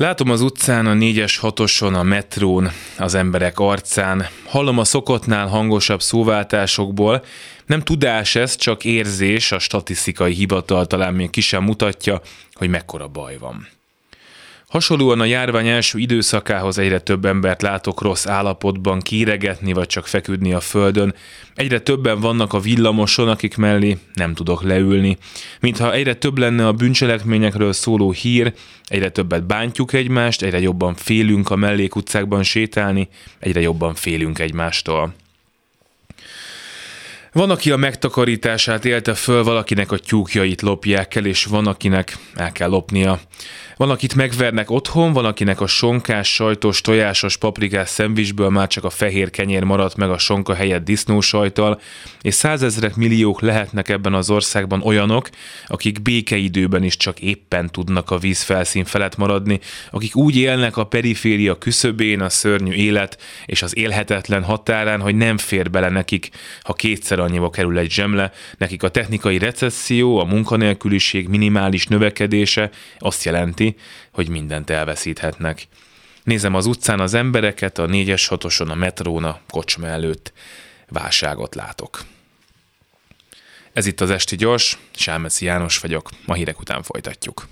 Látom az utcán, a négyes hatoson, a metrón, az emberek arcán. Hallom a szokottnál hangosabb szóváltásokból. Nem tudás ez, csak érzés, a statisztikai hivatal talán még ki sem mutatja, hogy mekkora baj van. Hasonlóan a járvány első időszakához egyre több embert látok rossz állapotban kíregetni vagy csak feküdni a földön. Egyre többen vannak a villamoson, akik mellé nem tudok leülni. Mintha egyre több lenne a bűncselekményekről szóló hír, egyre többet bántjuk egymást, egyre jobban félünk a mellékutcákban sétálni, egyre jobban félünk egymástól. Van, aki a megtakarítását élte föl, valakinek a tyúkjait lopják el, és van, akinek el kell lopnia. Van, akit megvernek otthon, van, akinek a sonkás, sajtos, tojásos, paprikás szendvicsből már csak a fehér kenyér maradt meg a sonka helyett disznósajtal, és százezrek milliók lehetnek ebben az országban olyanok, akik békeidőben is csak éppen tudnak a víz felszín felett maradni, akik úgy élnek a periféria küszöbén, a szörnyű élet és az élhetetlen határán, hogy nem fér bele nekik, ha kétszer annyiba kerül egy zsemle, nekik a technikai recesszió, a munkanélküliség minimális növekedése azt jelenti, hogy mindent elveszíthetnek. Nézem az utcán az embereket, a négyes hatoson, a metrón, a kocsma előtt. Válságot látok. Ez itt az Esti Gyors, Sámeszi János vagyok, ma hírek után folytatjuk.